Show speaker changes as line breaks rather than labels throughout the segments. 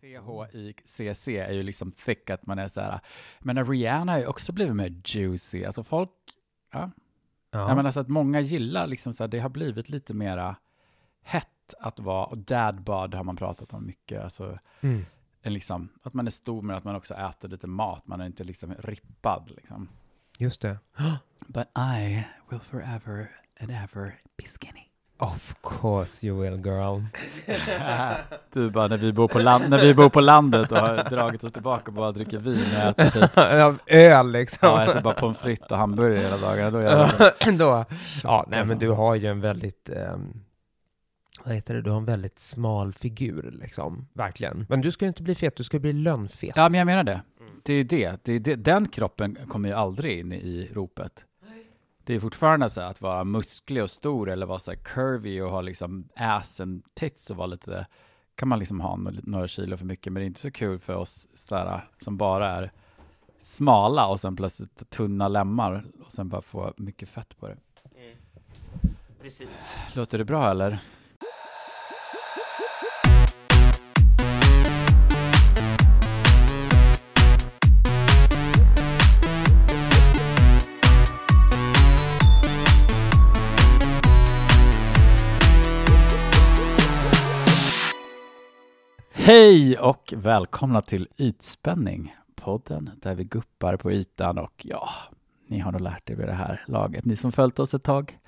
T-H-I-C-C är ju liksom thick, att man är så här, men Rihanna har ju också blivit mer juicy, alltså folk, ja,
Ja.
men alltså att många gillar liksom så här, det har blivit lite mera hett att vara, och dadbod har man pratat om mycket, alltså
Mm.
en liksom, att man är stor men att man också äter lite mat, man är inte liksom rippad liksom.
Just det.
But I will forever and ever be skinny.
Of course you will girl.
Du bara, när vi bor på, land, när vi bor på landet och har dragit oss tillbaka och bara dricker vin och äter typ,
Öl liksom.
ja, äter bara pommes frites och hamburgare hela dagarna, då jag det.
Då. Ja, nej men
alltså.
du har ju en väldigt, ehm, vad heter det, du har en väldigt smal figur liksom, verkligen. Men du ska ju inte bli fet, du ska bli lönnfet.
Ja, men jag menar det. Det är det. det, är det. Den kroppen kommer ju aldrig in i ropet. Det är fortfarande så här att vara musklig och stor eller vara så curvy och ha liksom ass and tits och vara lite, kan man liksom ha några, kilo för mycket, men det är inte så kul för oss så här, som bara är smala och sen plötsligt tunna lemmar och sen bara få mycket fett på det.
Precis.
Låter det bra eller? Hej och välkomna till Ytspänning, podden där vi guppar på ytan och ja, ni har nog lärt er vid det här laget, ni som följt oss ett tag.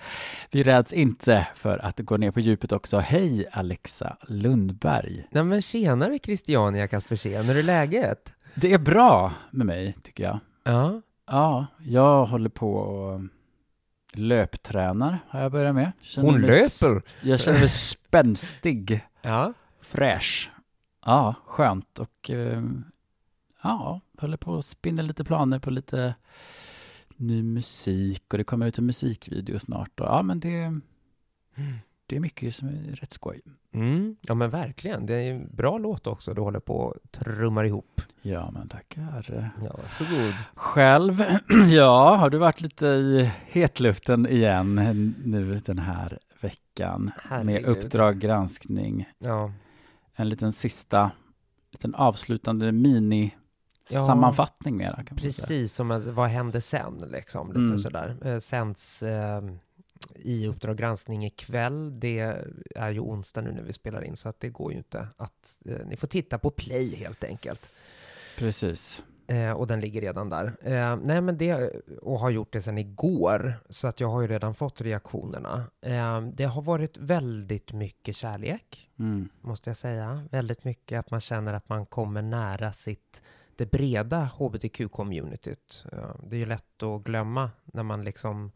Vi räds inte för att gå ner på djupet också. Hej Alexa Lundberg.
Nej men tjenare Christiania Kaspersen, hur är läget?
Det är bra med mig, tycker jag.
Ja.
Ja, jag håller på och löptränar, har jag börjat med. Känner
Hon
mig
löper?
Jag känner mig spänstig,
Ja.
fräsch. Ja, skönt och eh, ja, håller på att spinna lite planer på lite ny musik och det kommer ut en musikvideo snart. Och, ja, men det, det är mycket som är rätt skoj.
Mm. Ja men verkligen, det är en bra låt också du håller på och trummar ihop.
Ja, men tackar.
Ja, varsågod.
Själv, ja, har du varit lite i hetluften igen nu den här veckan med
Herregud.
Uppdrag granskning.
Ja.
En liten sista, liten avslutande mini
Ja.
sammanfattning mera.
Precis som vad hände sen liksom, lite
Mm.
sådär. Eh, sänds eh, i Uppdrag granskning ikväll. Det är ju onsdag nu när vi spelar in så att det går ju inte att, eh, ni får titta på play helt enkelt.
Precis.
Eh, och den ligger redan där. Eh, nej men det, och har gjort det sedan igår, så att jag har ju redan fått reaktionerna. Eh, det har varit väldigt mycket kärlek,
Mm.
måste jag säga. Väldigt mycket att man känner att man kommer nära sitt, det breda hbtq-communityt. Eh, det är ju lätt att glömma när man liksom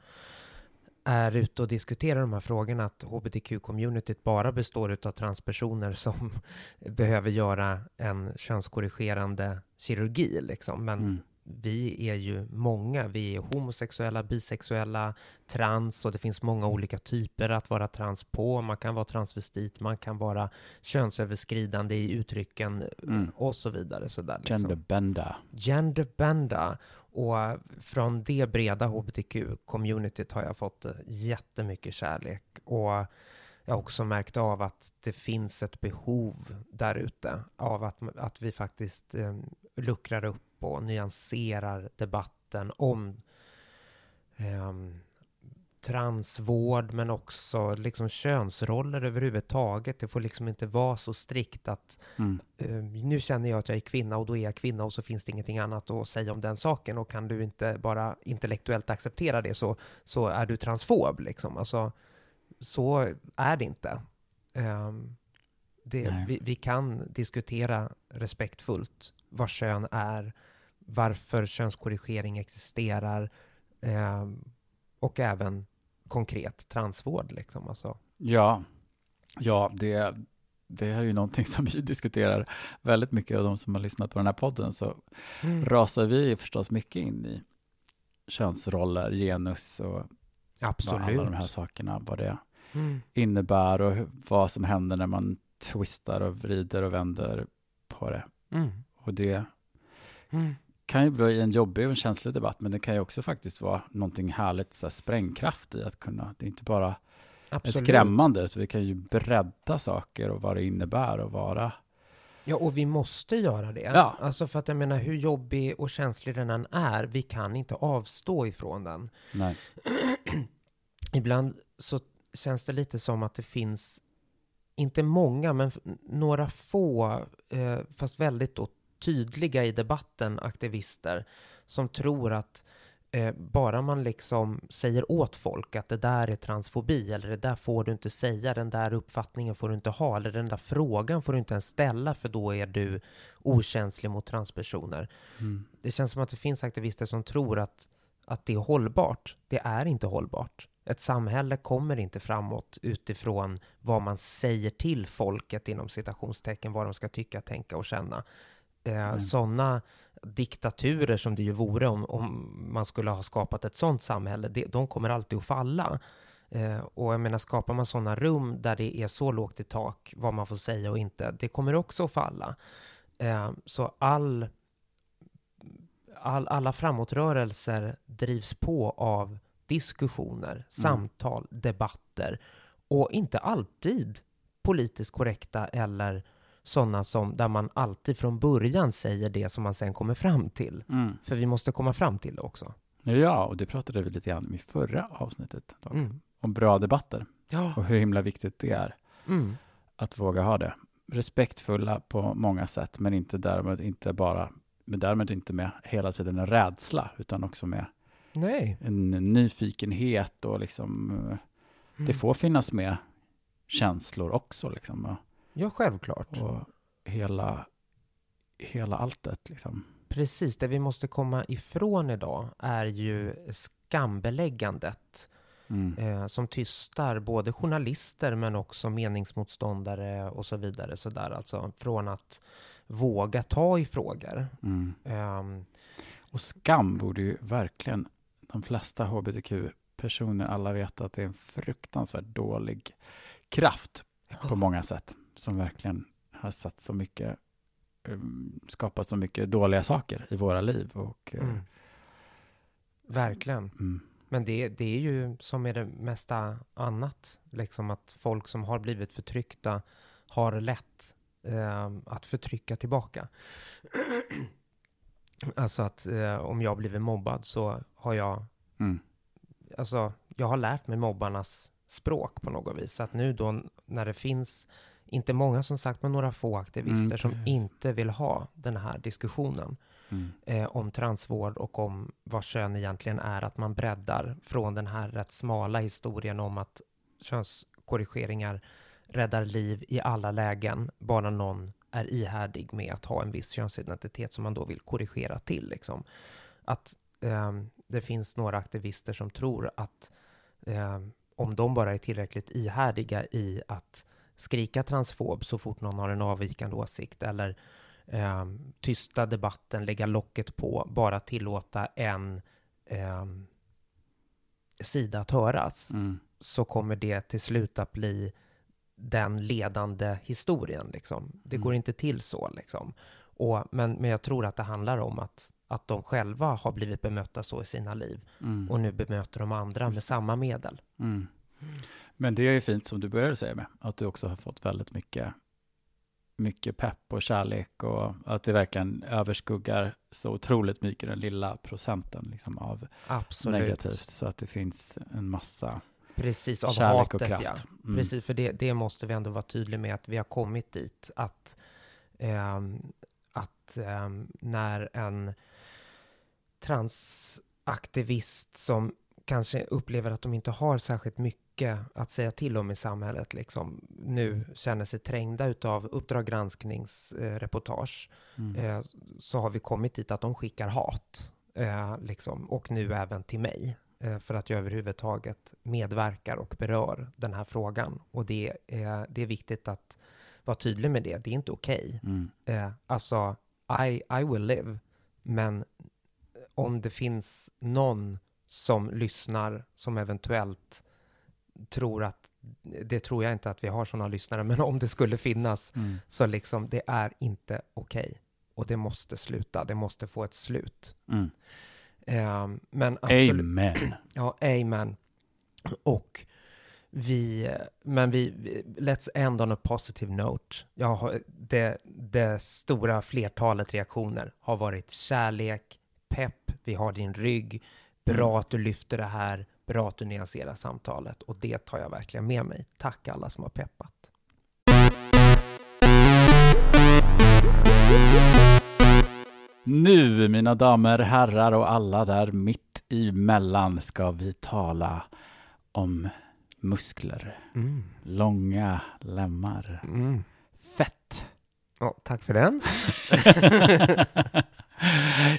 är ute och diskuterar de här frågorna att hbtq-communityt bara består av transpersoner som behöver göra en könskorrigerande kirurgi liksom. Men
Mm.
vi är ju många. Vi är homosexuella, bisexuella, trans och det finns många olika typer att vara trans på. Man kan vara transvestit, man kan vara könsöverskridande i uttrycken
Mm.
och så vidare. Så där, liksom.
Genderbenda.
Genderbenda. Och från det breda hbtq-communityt har jag fått eh, jättemycket kärlek. Och jag har också märkt av att det finns ett behov där ute av att, att vi faktiskt eh, luckrar upp och nyanserar debatten om ehm, transvård men också liksom könsroller överhuvudtaget. Det får liksom inte vara så strikt att
Mm.
eh, nu känner jag att jag är kvinna och då är jag kvinna och så finns det ingenting annat att säga om den saken och kan du inte bara intellektuellt acceptera det så, så är du transfob liksom. Alltså, så är det inte. Ehm, det, vi, vi kan diskutera respektfullt vad kön är, varför könskorrigering existerar ehm, och även konkret transvård liksom. Alltså.
Ja, ja det, det här är ju någonting som vi diskuterar väldigt mycket och de som har lyssnat på den här podden så rasar vi förstås mycket in i könsroller, genus och vad
Absolut.
alla de här sakerna, vad det
Mm.
innebär och vad som händer när man twistar och vrider och vänder på det.
Mm.
Och det
Mm.
Kan ju bli en jobbig och en känslig debatt, men det kan ju också faktiskt vara någonting härligt, så här, sprängkraft i att kunna, det är inte bara
Absolut.
skrämmande, så vi kan ju bredda saker och vad det innebär och vara
Ja, och vi måste göra det.
Ja.
Alltså för att jag menar, hur jobbig och känslig den än är, vi kan inte avstå ifrån den.
Nej.
Ibland så känns det lite som att det finns, inte många, men några få, eh, fast väldigt då tydliga i debatten, aktivister, som tror att eh, bara man liksom säger åt folk att det där är transfobi, eller det där får du inte säga, den där uppfattningen får du inte ha, eller den där frågan får du inte ens ställa, för då är du okänslig mot transpersoner.
Mm.
Det känns som att det finns aktivister som tror att, att det är hållbart. Det är inte hållbart. Ett samhälle kommer inte framåt utifrån vad man säger till folket inom citationstecken, vad de ska tycka, tänka och känna. Eh,
Mm.
Sådana diktaturer som det ju vore om, om man skulle ha skapat ett sådant samhälle, det, de kommer alltid att falla. Eh, och jag menar, skapar man sådana rum där det är så lågt i tak, vad man får säga och inte, det kommer också att falla. Eh, så all all, alla framåtrörelser drivs på av diskussioner, samtal, debatter och inte alltid politiskt korrekta eller sådana som där man alltid från början säger det som man sen kommer fram till.
Mm.
För vi måste komma fram till det också.
Ja, och det pratade vi lite grann om i förra avsnittet. dock.
Mm.
Om bra debatter
Ja.
och hur himla viktigt det är
Mm.
att våga ha det. Respektfulla på många sätt, men inte därmed inte bara, men därmed inte med hela tiden en rädsla, utan också med
Nej.
en nyfikenhet och liksom, eh,
Mm.
det får finnas med känslor också liksom.
Ja, självklart.
och hela, hela alltet liksom.
Precis, det vi måste komma ifrån idag är ju skambeläggandet
Mm.
eh, som tystar både journalister men också meningsmotståndare och så vidare. Så där, alltså från att våga ta i frågor.
Mm.
Ehm,
Och skam borde ju verkligen de flesta hbtq-personer alla veta att det är en fruktansvärt dålig kraft på många sätt som verkligen har satt så mycket um, skapat så mycket dåliga saker i våra liv och eh,
mm. Verkligen.
mm,
Men det, det är ju som med det mesta annat, liksom att folk som har blivit förtryckta har lätt eh, att förtrycka tillbaka. alltså att eh, om jag blivit mobbad så har jag,
mm,
alltså jag har lärt mig mobbarnas språk på något vis. Så att nu då när det finns, inte många som sagt, men några få aktivister
Mm,
som inte vill ha den här diskussionen
mm,
eh, om transvård och om vad kön egentligen är, att man breddar från den här rätt smala historien om att könskorrigeringar räddar liv i alla lägen, bara någon är ihärdig med att ha en viss könsidentitet som man då vill korrigera till. Liksom. Att ehm, det finns några aktivister som tror att ehm, om de bara är tillräckligt ihärdiga i att skrika transfob så fort någon har en avvikande åsikt eller eh, tysta debatten, lägga locket på, bara tillåta en eh, sida att höras,
mm,
så kommer det till slut att bli den ledande historien. Liksom. Det
Mm.
går inte till så. Liksom. Och, men, men jag tror att det handlar om att, att de själva har blivit bemötta så i sina liv
mm,
och nu bemöter de andra med samma medel.
mm. Men det är ju fint som du började säga med, att du också har fått väldigt mycket mycket pepp och kärlek och att det verkligen överskuggar så otroligt mycket den lilla procenten liksom av
Absolut.
negativt så att det finns en massa
Precis, av
kärlek
hatet
och
ja.
kraft. Mm.
Precis, för det, det måste vi ändå vara tydliga med att vi har kommit dit att, ehm, att ehm, när en transaktivist som kanske upplever att de inte har särskilt mycket att säga till om i samhället, liksom, nu känner sig trängda utav Uppdrag gransknings eh,
Mm.
eh, så har vi kommit dit att de skickar hat, eh, liksom, och nu även till mig, eh, för att jag överhuvudtaget medverkar och berör den här frågan. Och det, är det är viktigt att vara tydlig med det. Det är inte okej.
Mm.
Eh, alltså, I, I will live, men om det finns någon som lyssnar som eventuellt tror att, det tror jag inte att vi har sådana lyssnare, men om det skulle finnas,
Mm.
så liksom det är inte okej. Och det måste sluta, det måste få ett slut.
Mm.
Eh, men absolut,
Amen.
Ja, amen. Och vi, men vi, let's end on a positive note. Jag har, det, det stora flertalet reaktioner har varit kärlek, pepp, vi har din rygg, bra
Mm.
att du lyfter det här, bra att du nyanserar samtalet och det tar jag verkligen med mig. Tack alla som har peppat.
Nu, mina damer, herrar och alla där mitt emellan ska vi tala om muskler,
Mm.
långa lemmar,
Mm.
fett.
Ja, tack för den.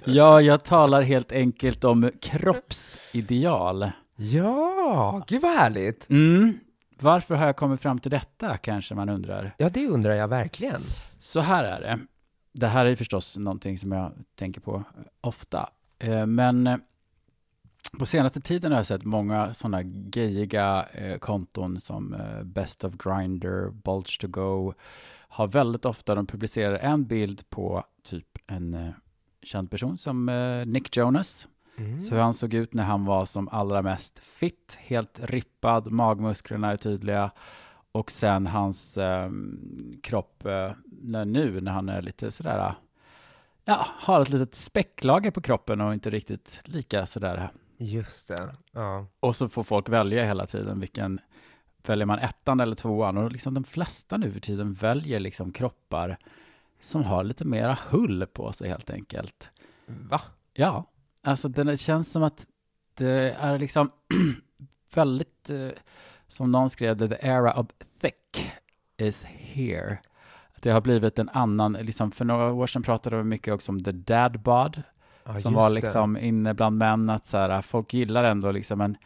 ja, jag talar helt enkelt om kroppsideal.
Ja, gud vad härligt.
Mm. Varför har jag kommit fram till detta, kanske man undrar.
Ja, det undrar jag verkligen.
Så här är det. Det här är förstås någonting som jag tänker på ofta. Eh, Men eh, på senaste tiden har jag sett många sådana gayiga eh, konton som Best of Grinder, Bulge to Go. Har väldigt ofta, de publicerar en bild på typ en känd person som eh, Nick Jonas.
Mm.
Så hur han såg ut när han var som allra mest fit, helt rippad, magmusklerna är tydliga. Och sen hans eh, kropp eh, när nu när han är lite sådär, ja, har ett litet späcklager på kroppen och inte riktigt lika sådär.
Just det. Ja.
Och så får folk välja hela tiden vilken, väljer man ettan eller tvåan? Och liksom de flesta nu för tiden väljer liksom kroppar som har lite mera hull på sig helt enkelt.
Va?
Ja, alltså det känns som att det är liksom väldigt, eh, som någon skrev det, the era of thick is here. Att Det har blivit en annan, liksom för några år sedan pratade vi mycket också om the dad bod,
Ja,
som var
det.
liksom inne bland män, att så här, folk gillar ändå liksom en,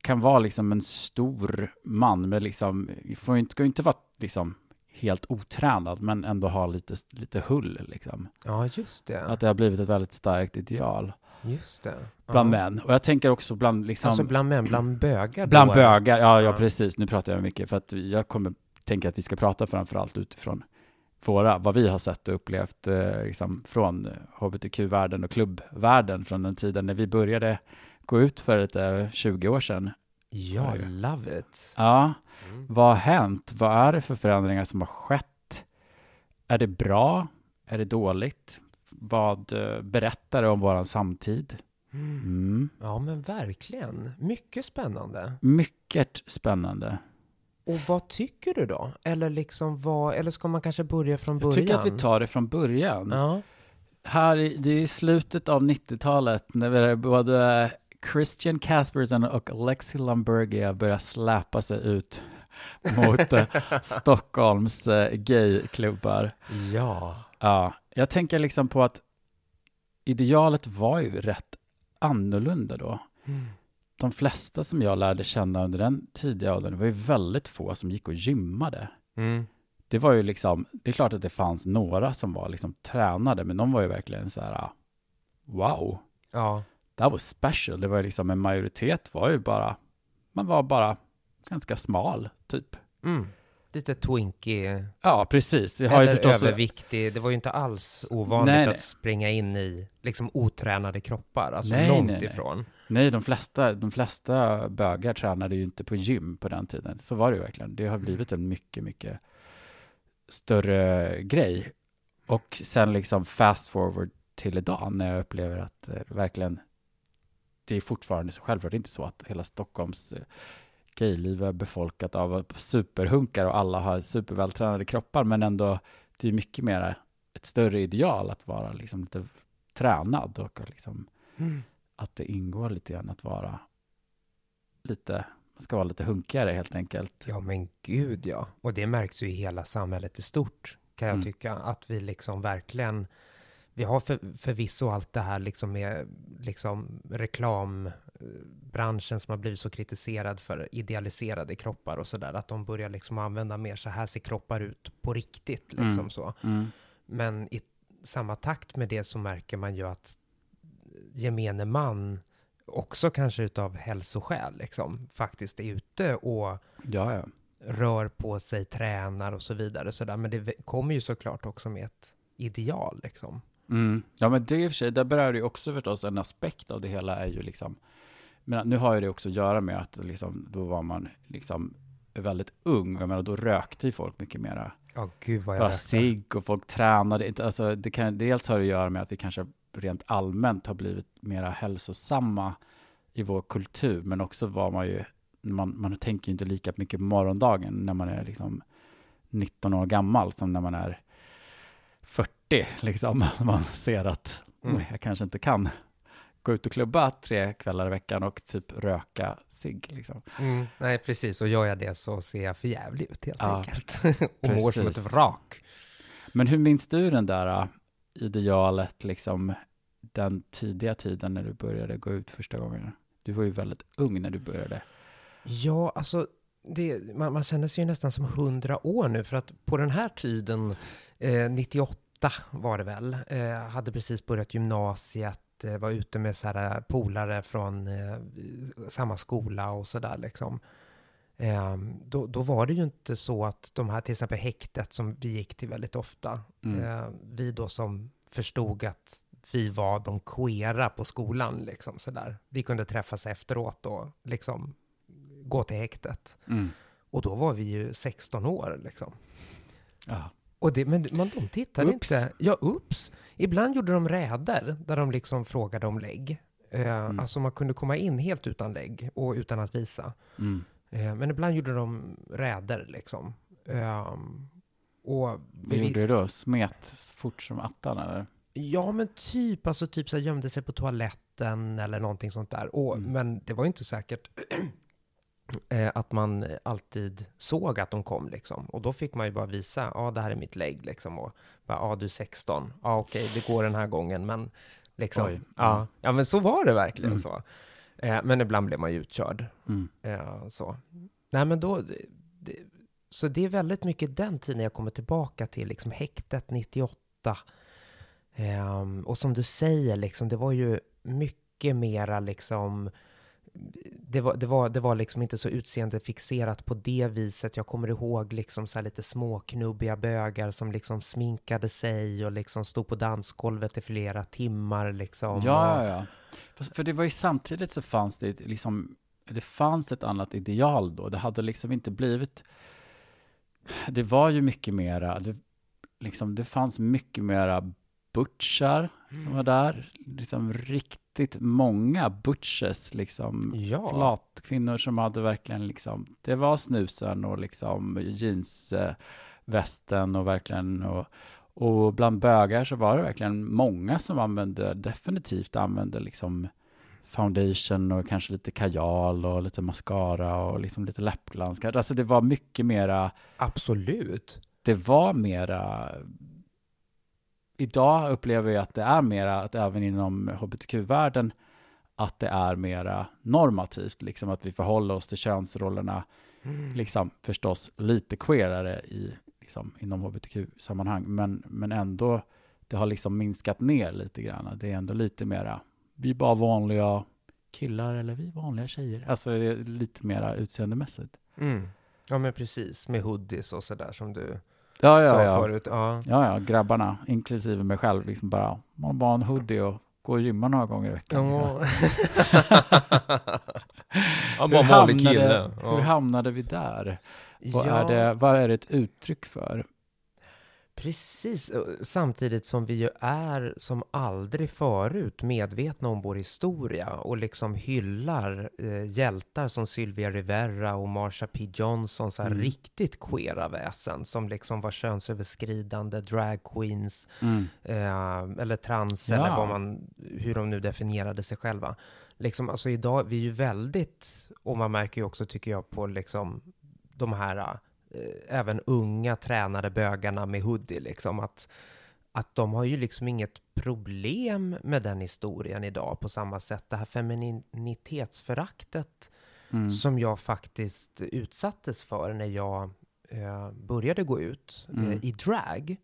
kan vara liksom en stor man, med liksom, får inte, ska inte vara liksom helt otränad, men ändå ha lite, lite hull liksom.
Ja, just det.
Att det har blivit ett väldigt starkt ideal
Just det.
bland
ja.
män. Och jag tänker också bland liksom,
Alltså bland män, bland bögar
bland bögar, ja, ja
Ja.
precis, nu pratar jag mycket, för att jag kommer tänka att vi ska prata framför allt utifrån våra, vad vi har sett och upplevt eh, liksom, från eh, hbtq-världen och klubbvärlden från den tiden när vi började gå ut för lite 20 år sedan.
Ja, love it.
Ja,
Mm.
vad har hänt? Vad är det för förändringar som har skett? Är det bra? Är det dåligt? Vad eh, berättar det om våran samtid? Mm.
Ja, men verkligen. Mycket spännande.
Mycket spännande.
Och vad tycker du då? Eller liksom vad, eller ska man kanske börja från
Jag
början?
tycker att vi tar det från början.
Ja.
Här, det är i slutet av 90-talet när vi både Christian Caspersen och Alexi Lambergia börjar släpa sig ut mot eh, Stockholms eh, gayklubbar.
Ja.
Ja, jag tänker liksom på att idealet var ju rätt annorlunda då. De flesta som jag lärde känna under den tidiga åldern var ju väldigt få som gick och gymmade.
Mm.
Det var ju liksom, det är klart att det fanns några som var liksom tränade, men de var ju verkligen så här, ah, wow,
Ja.
That was special. Det var ju liksom en majoritet var ju bara, man var bara ganska smal, typ.
Mm. Lite twinky.
Ja, precis. Det har ju
eller
förstås...
överviktig. Det var ju inte alls ovanligt
Nej, nej.
att springa in i liksom otränade kroppar. Alltså
Nej,
långt
nej, nej.
ifrån.
Nej, de flesta, de flesta bögar tränade ju inte på gym på den tiden. Så var det ju verkligen. Det har blivit en mycket, mycket större grej. Och sen liksom fast forward till idag när jag upplever att eh, verkligen det är fortfarande så självklart. Inte så att hela Stockholms eh, gayliv är befolkat av superhunkar och alla har supervältränade kroppar, men ändå det är mycket mer ett större ideal att vara liksom lite tränad och liksom att det ingår lite grann att vara lite, man ska vara lite hunkigare helt enkelt.
Ja, men gud ja. Och det märks ju i hela samhället i stort, kan jag
Mm.
tycka. Att vi liksom verkligen, vi har för, förvisso allt det här liksom med liksom reklambranschen som har blivit så kritiserad för idealiserade kroppar och sådär. Att de börjar liksom använda mer så här ser kroppar ut på riktigt, liksom
Mm.
så.
Mm.
Men i samma takt med det så märker man ju att gemene man också kanske utav hälsoskäl liksom faktiskt är ute och
Ja, ja.
rör på sig, tränar och så vidare. Så där. Men det kommer ju såklart också med ett ideal liksom.
Mm. Ja, men det i och för sig, där berör ju också förstås en aspekt av det hela är ju liksom men nu har ju det också att göra med att liksom, då var man liksom väldigt ung. Jag menar, då rökte ju folk mycket mera.
Ja, gud vad jag
Bara cigg och folk tränade inte. Alltså, det kan, dels har det att göra med att vi kanske rent allmänt har blivit mera hälsosamma i vår kultur, men också var man ju, man, man tänker ju inte lika mycket på morgondagen när man är liksom 19 år gammal som när man är 40, liksom. Man ser att
Mm.
jag kanske inte kan gå ut och klubba tre kvällar i veckan och typ röka cigg, liksom.
Mm, nej, precis. Och gör jag det så ser jag för jävlig ut helt
Ja,
enkelt. och mår som ett vrak.
Men hur minns du den där äh, idealet, liksom den tidiga tiden när du började gå ut första gången? Du var ju väldigt ung när du började.
Ja, alltså, det, man, man känner sig ju nästan som hundra år nu, för att på den här tiden, eh, 98 var det väl, eh, hade precis börjat gymnasiet, eh, var ute med så här eh, polare från eh, samma skola och sådär liksom. Eh, då, då var det ju inte så att de här, till exempel häktet som vi gick till väldigt ofta,
Mm.
eh, vi då som förstod att vi var de queera på skolan, liksom sådär. Vi kunde träffas efteråt och liksom gå till häktet.
Mm.
Och då var vi ju 16 år liksom.
Ja.
Och det, men man, de tittade
Ups.
inte. Ja, ups. Ibland gjorde de räder där de liksom frågade om lägg. Eh,
Mm.
Alltså man kunde komma in helt utan lägg och utan att visa.
Mm.
Eh, men ibland gjorde de räder liksom. Ehm, och
Vad
vi-
gjorde du då? Smet fort som attan eller?
Ja, men typ, alltså typ så här gömde sig på toaletten eller någonting sånt där. Och,
Mm.
Men det var ju inte säkert eh, att man alltid såg att de kom liksom. Och då fick man ju bara visa, ja det här är mitt lägg liksom. Och ja du är 16, ja okej det går den här gången, men liksom.
Oj.
Ja, ja men så var det verkligen
Mm.
så. Eh, men ibland blev man ju utkörd.
Mm.
Eh, så. Nej men då, det, så det är väldigt mycket den tiden jag kommer tillbaka till, liksom häktet 98. Ehm, och som du säger, liksom, det var ju mycket mera liksom, det var, det, var, det var liksom inte så utseendefixerat på det viset. Jag kommer ihåg liksom så här lite småknubbiga bögar som liksom sminkade sig och liksom stod på dansgolvet i flera timmar liksom.
Ja, ja, ja. Fast- För det var ju samtidigt så fanns det liksom, det fanns ett annat ideal då. Det hade liksom inte blivit, det var ju mycket mera, det, liksom, det fanns mycket mera butchar som var där. Liksom riktigt många butches, liksom
Ja.
flatkvinnor som hade verkligen liksom, det var snusen och liksom jeansvästen och verkligen och, och bland bögar så var det verkligen många som använde, definitivt använde liksom foundation och kanske lite kajal och lite mascara och liksom lite läppglans. Alltså det var mycket mera,
Absolut.
det var mera Idag upplever jag att det är mera, att även inom hbtq-världen, att det är mera normativt, liksom att vi förhåller oss till könsrollerna, liksom förstås lite queerare i, liksom, inom hbtq-sammanhang, men, men ändå, det har liksom minskat ner lite grann. Det är ändå lite mera, vi är bara vanliga killar eller vi är vanliga tjejer. Alltså lite mera utseendemässigt.
Mm. Ja, men precis. Med hoodies och sådär som du
Ja,
sa
ja, ja.
förut. Ja.
Ja, ja, grabbarna, inklusive mig själv, liksom bara, man bara en hoodie och går och gymmar några gånger i veckan.
Ja. ja,
Hur
bara vanlig kille.
hamnade,
Ja.
hur hamnade vi där? Vad,
ja,
är det, vad är det ett uttryck för?
Precis. Samtidigt som vi ju är som aldrig förut medvetna om vår historia och liksom hyllar eh, hjältar som Sylvia Rivera och Marsha P. Johnson, så här
Mm.
riktigt queera väsen som liksom var könsöverskridande, drag queens,
Mm.
eh, eller trans,
Ja.
eller vad man, hur de nu definierade sig själva. Liksom, alltså idag, vi är ju väldigt, och man märker ju också, tycker jag, på liksom de här, även unga tränade bögarna med hoodie, liksom, att, att de har ju liksom inget problem med den historien idag på samma sätt. Det här femininitetsföraktet
Mm.
som jag faktiskt utsattes för när jag eh, började gå ut
Mm.
eh, i drag.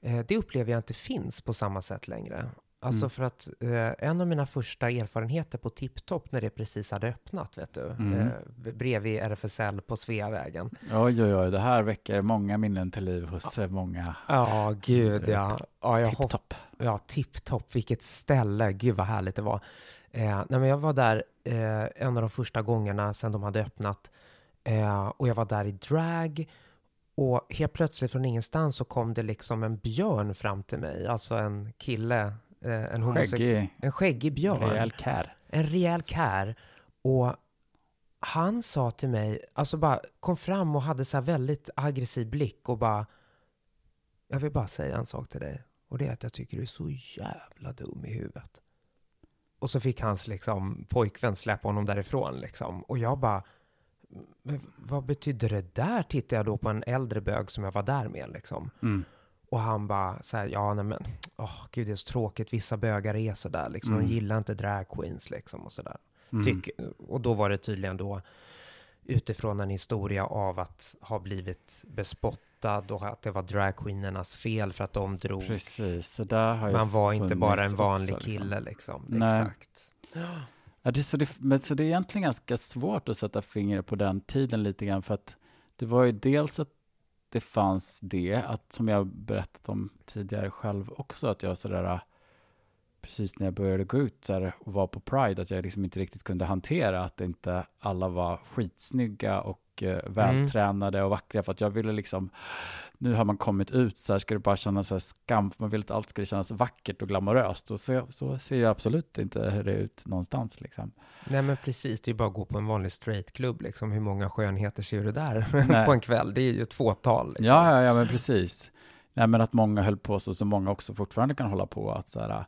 Eh, det upplever jag inte finns på samma sätt längre. Alltså
Mm.
för att eh, en av mina första erfarenheter på Tipptopp när det precis hade öppnat, vet du,
Mm.
eh, bredvid RFSL på Sveavägen.
Oj, oj, oj, det här väcker många minnen till liv hos eh, många
Ja, gud ja. ja
tipptopp.
ja, tipptopp, vilket ställe, gud vad härligt det var. Eh, nej, men jag var där eh, en av de första gångerna sedan de hade öppnat eh, och jag var där i drag och helt plötsligt från ingenstans så kom det liksom en björn fram till mig, alltså en kille, en homosexuell, en skäggig björn.
En rejäl kär.
En rejäl kär. Och han sa till mig, alltså bara kom fram och hade så här väldigt aggressiv blick och bara, jag vill bara säga en sak till dig. Och det är att jag tycker du är så jävla dum i huvudet. Och så fick hans liksom pojkvän släppa honom därifrån liksom. Och jag bara, men vad betyder det där? Tittar jag då på en äldre bög som jag var där med liksom.
Mm.
Och han bara så här, ja nej men, åh oh, gud det är så tråkigt, vissa bögar är sådär liksom,
Mm.
de gillar inte drag queens liksom och sådär.
Mm.
Tyck, och då var det tydligen då utifrån en historia av att ha blivit bespottad och att det var dragqueenernas fel för att de drog.
Precis, så där har
Man var inte bara en vanlig
också, liksom.
kille liksom.
Nej.
Exakt.
Ja, det, så, det, men, så det är egentligen ganska svårt att sätta fingret på den tiden lite grann, för att det var ju dels att det fanns det, att som jag berättat om tidigare själv också, att jag sådär, äh, precis när jag började gå ut så här, och var på Pride, att jag liksom inte riktigt kunde hantera att inte alla var skitsnygga och eh, vältränade och vackra, för att jag ville liksom, nu har man kommit ut så här, ska det bara kännas så här skam, för man vill att allt ska kännas vackert och glamoröst, och så, så ser jag absolut inte hur det är ut någonstans liksom.
Nej men precis, det är ju bara att gå på en vanlig straightklubb liksom. Hur många skönheter ser du där på en kväll? Det är ju ett fåtal. Liksom.
Ja, ja, ja, men precis. Nej, men att många höll på så, som många också fortfarande kan hålla på. Att så här,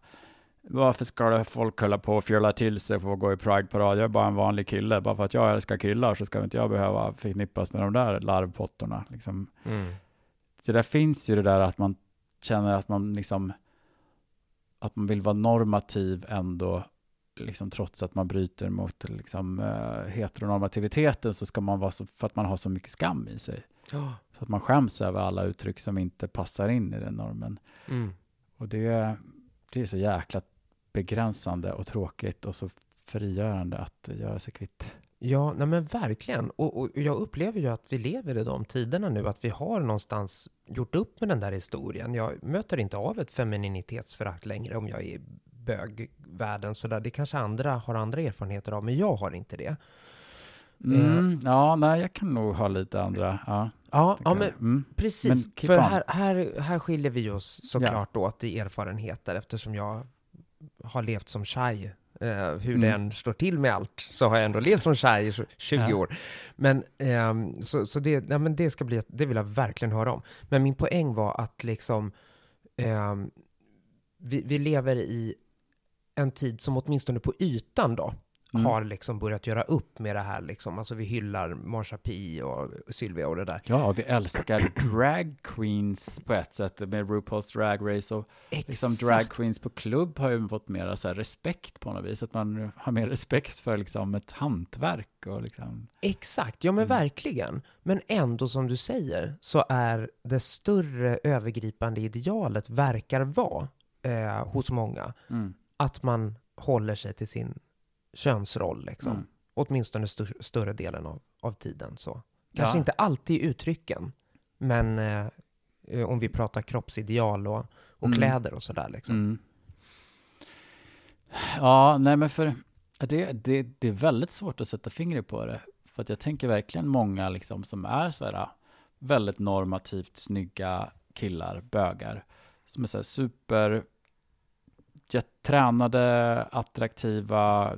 varför ska det folk hålla på och fjöla till sig för att gå i Pride-parad? Jag är bara en vanlig kille. Bara för att jag älskar killar så ska inte jag behöva förknippas med de där larvpottorna. Liksom.
Mm.
Så där finns ju det där att man känner att man liksom att man vill vara normativ ändå, liksom trots att man bryter mot liksom, eh, heteronormativiteten så ska man vara så, för att man har så mycket skam i sig.
Ja.
Så att man skäms över alla uttryck som inte passar in i den normen.
Mm.
Och det, det är så jäkla begränsande och tråkigt och så frigörande att göra sig kvitt.
Ja, nej men verkligen. Och, och jag upplever ju att vi lever i de tiderna nu, att vi har någonstans gjort upp med den där historien. Jag möter inte av ett femininitetsförakt längre om jag är i bögvärlden sådär. Det kanske andra har andra erfarenheter av, men jag har inte det.
Mm, ja, nej, jag kan nog ha lite andra. Ja,
Ja, ja men
mm.
precis.
Men
För
on.
här, här, här skiljer vi oss såklart åt i erfarenheter eftersom jag har levt som tjej. Eh, hur
Mm.
än står till med allt så har jag ändå levt som tjej i 20
Ja.
år. Men, ehm, så, så det, ja, men det ska bli, det vill jag verkligen höra om. Men min poäng var att liksom, ehm, vi, vi lever i en tid som åtminstone på ytan då,
Mm.
har liksom börjat göra upp med det här liksom. Alltså vi hyllar Marsha P och Sylvia och det där.
Ja, vi älskar drag queens på ett sätt med RuPaul's Drag Race och liksom
Exakt.
drag queens på klubb har ju fått mer så här respekt på något vis. Att man har mer respekt för liksom ett hantverk och liksom.
Exakt, ja men
Mm.
verkligen. Men ändå som du säger så är det större övergripande idealet verkar vara eh, hos många
Mm.
att man håller sig till sin könsroll liksom.
Mm.
Åtminstone st- större delen av, av tiden så. Kanske
Ja.
inte alltid i uttrycken, men eh, om vi pratar kroppsideal och, och
Mm.
kläder och sådär liksom.
Mm. Ja, nej men för det, det, det är väldigt svårt att sätta fingret på det. För att jag tänker verkligen många liksom som är så här väldigt normativt snygga killar, bögar, som är så här super tränade, attraktiva,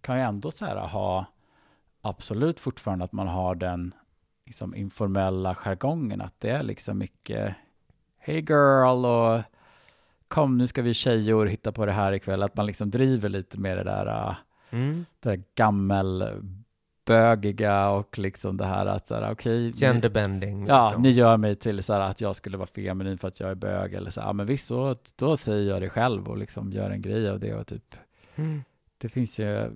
kan ju ändå så här ha absolut fortfarande att man har den liksom informella jargongen, att det är liksom mycket Hey girl och kom nu ska vi tjejor hitta på det här ikväll, att man liksom driver lite med det där, äh,
Mm.
det där gammelbögiga och liksom det här att så här, okej, ni-
Genderbending.
ja,
liksom.
ni gör mig till så här att jag skulle vara feminin för att jag är bög eller så, ja men visst, så, då säger jag det själv och liksom gör en grej av det och typ,
Mm.
det finns ju,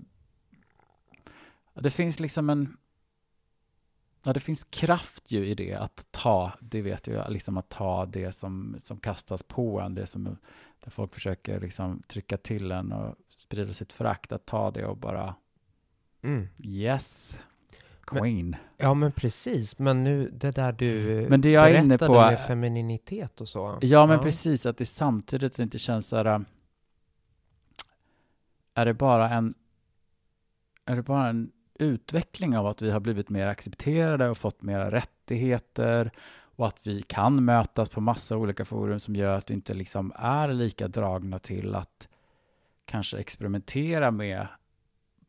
det finns liksom en, ja det finns kraft ju i det att ta, det vet jag, liksom att ta det som, som kastas på en, det som, där folk försöker liksom trycka till en och sprida sitt förakt, att ta det och bara,
Mm.
yes, queen.
Ja, men precis. Men nu, det där du
Men det jag är inne
berättade
på-
med femininitet och så.
Ja, men precis, att det samtidigt inte känns så här... äh, Är det bara en... Är det bara en utveckling av att vi har blivit mer accepterade och fått mera rättigheter och att vi kan mötas på massa olika forum som gör att vi inte liksom är lika dragna till att kanske experimentera med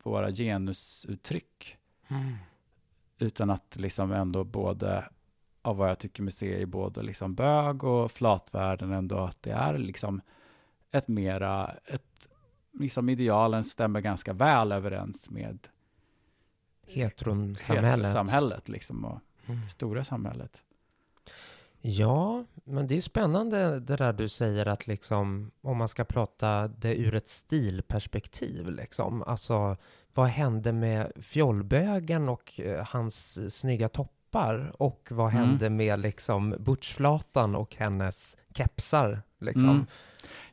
våra genusuttryck
Mm.
utan att liksom ändå både av vad jag tycker mig se i både liksom bög och flatvärlden ändå att det är liksom ett mera, ett liksom idealen stämmer ganska väl överens med
Heteronsamhället.
samhället liksom och
Mm.
stora samhället.
Ja, men det är spännande det där du säger att liksom om man ska prata det ur ett stilperspektiv liksom. Alltså vad hände med fjollbögen och eh, hans snygga toppar och vad
Mm.
hände med liksom butchflatan och hennes kepsar liksom.
Mm.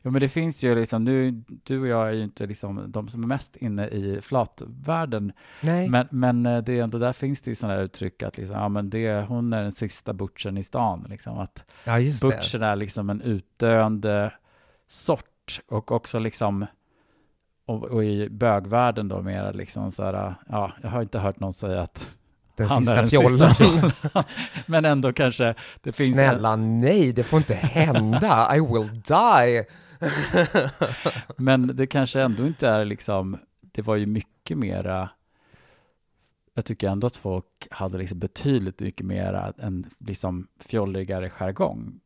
Jo men det finns ju liksom, nu, du och jag är ju inte liksom de som är mest inne i flatvärlden
Nej,
Men, men eh, det är ändå, där finns det ju sådana uttryck att liksom, ja, men det, hon är den sista butchen i stan. Liksom, att
ja
butchen är liksom en utdöende sort och också liksom och, och i bögvärlden då mera liksom så här, ja, jag har inte hört någon säga att
Den
han
sista
är den
fjollen.
sista fjollen. men ändå kanske det finns
Snälla nej, det får inte hända. I will die.
Men det kanske ändå inte är liksom, det var ju mycket mera, jag tycker ändå att folk hade liksom betydligt mycket mera en liksom fjolligare jargong.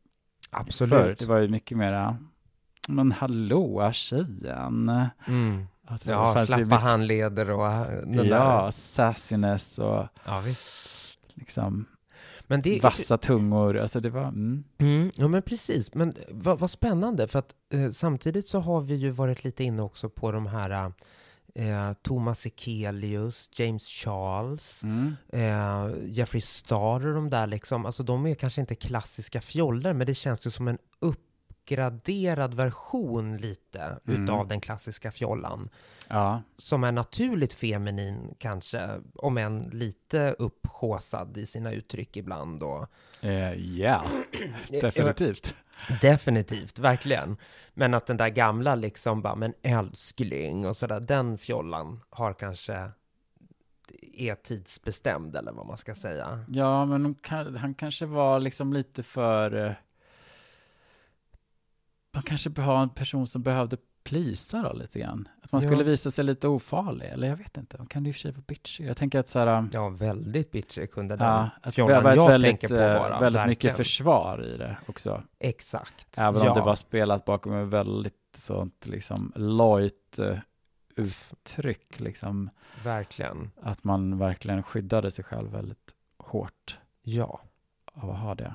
Absolut.
Det var ju mycket mera, men hallå tjejen.
Mm.
Att
Ja, slappa
mycket-
handleder och äh, den
Ja,
där.
sassiness och
Ja, visst.
liksom
Men det,
vassa tungor. Alltså det var, mm.
Mm, ja men precis, men vad, vad spännande för att eh, samtidigt så har vi ju varit lite inne också på de här eh, Thomas Ekelius, James Charles,
Mm.
eh, Jeffrey Star och de där liksom, alltså de är kanske inte klassiska fjoller men det känns ju som en uppgraderad version lite
Mm.
utav den klassiska fjollan
Ja,
som är naturligt feminin kanske, om än lite upphåsad i sina uttryck ibland
eh, ja, definitivt.
Definitivt, verkligen. Men att den där gamla liksom bara, men älskling och sådär, den fjollan har kanske är tidsbestämd eller vad man ska säga.
Ja, men kan, han kanske var liksom lite för... eh, Man kanske var en person som behövde plisa då lite grann. Att man
Ja.
skulle visa sig lite ofarlig, eller jag vet inte. Man kan ju i och för sig vara bitchig. Jag tänker att så här...
Ja, väldigt bitchig kunde den
Ja, att det var
jag
väldigt,
tänker på
eh,
vara.
väldigt mycket
verkligen.
försvar i det också.
Exakt.
Även
ja.
om det var spelat bakom ett väldigt sånt liksom lojt eh, uttryck. Liksom,
Verkligen.
att man verkligen skyddade sig själv väldigt hårt.
Ja.
av att ha det.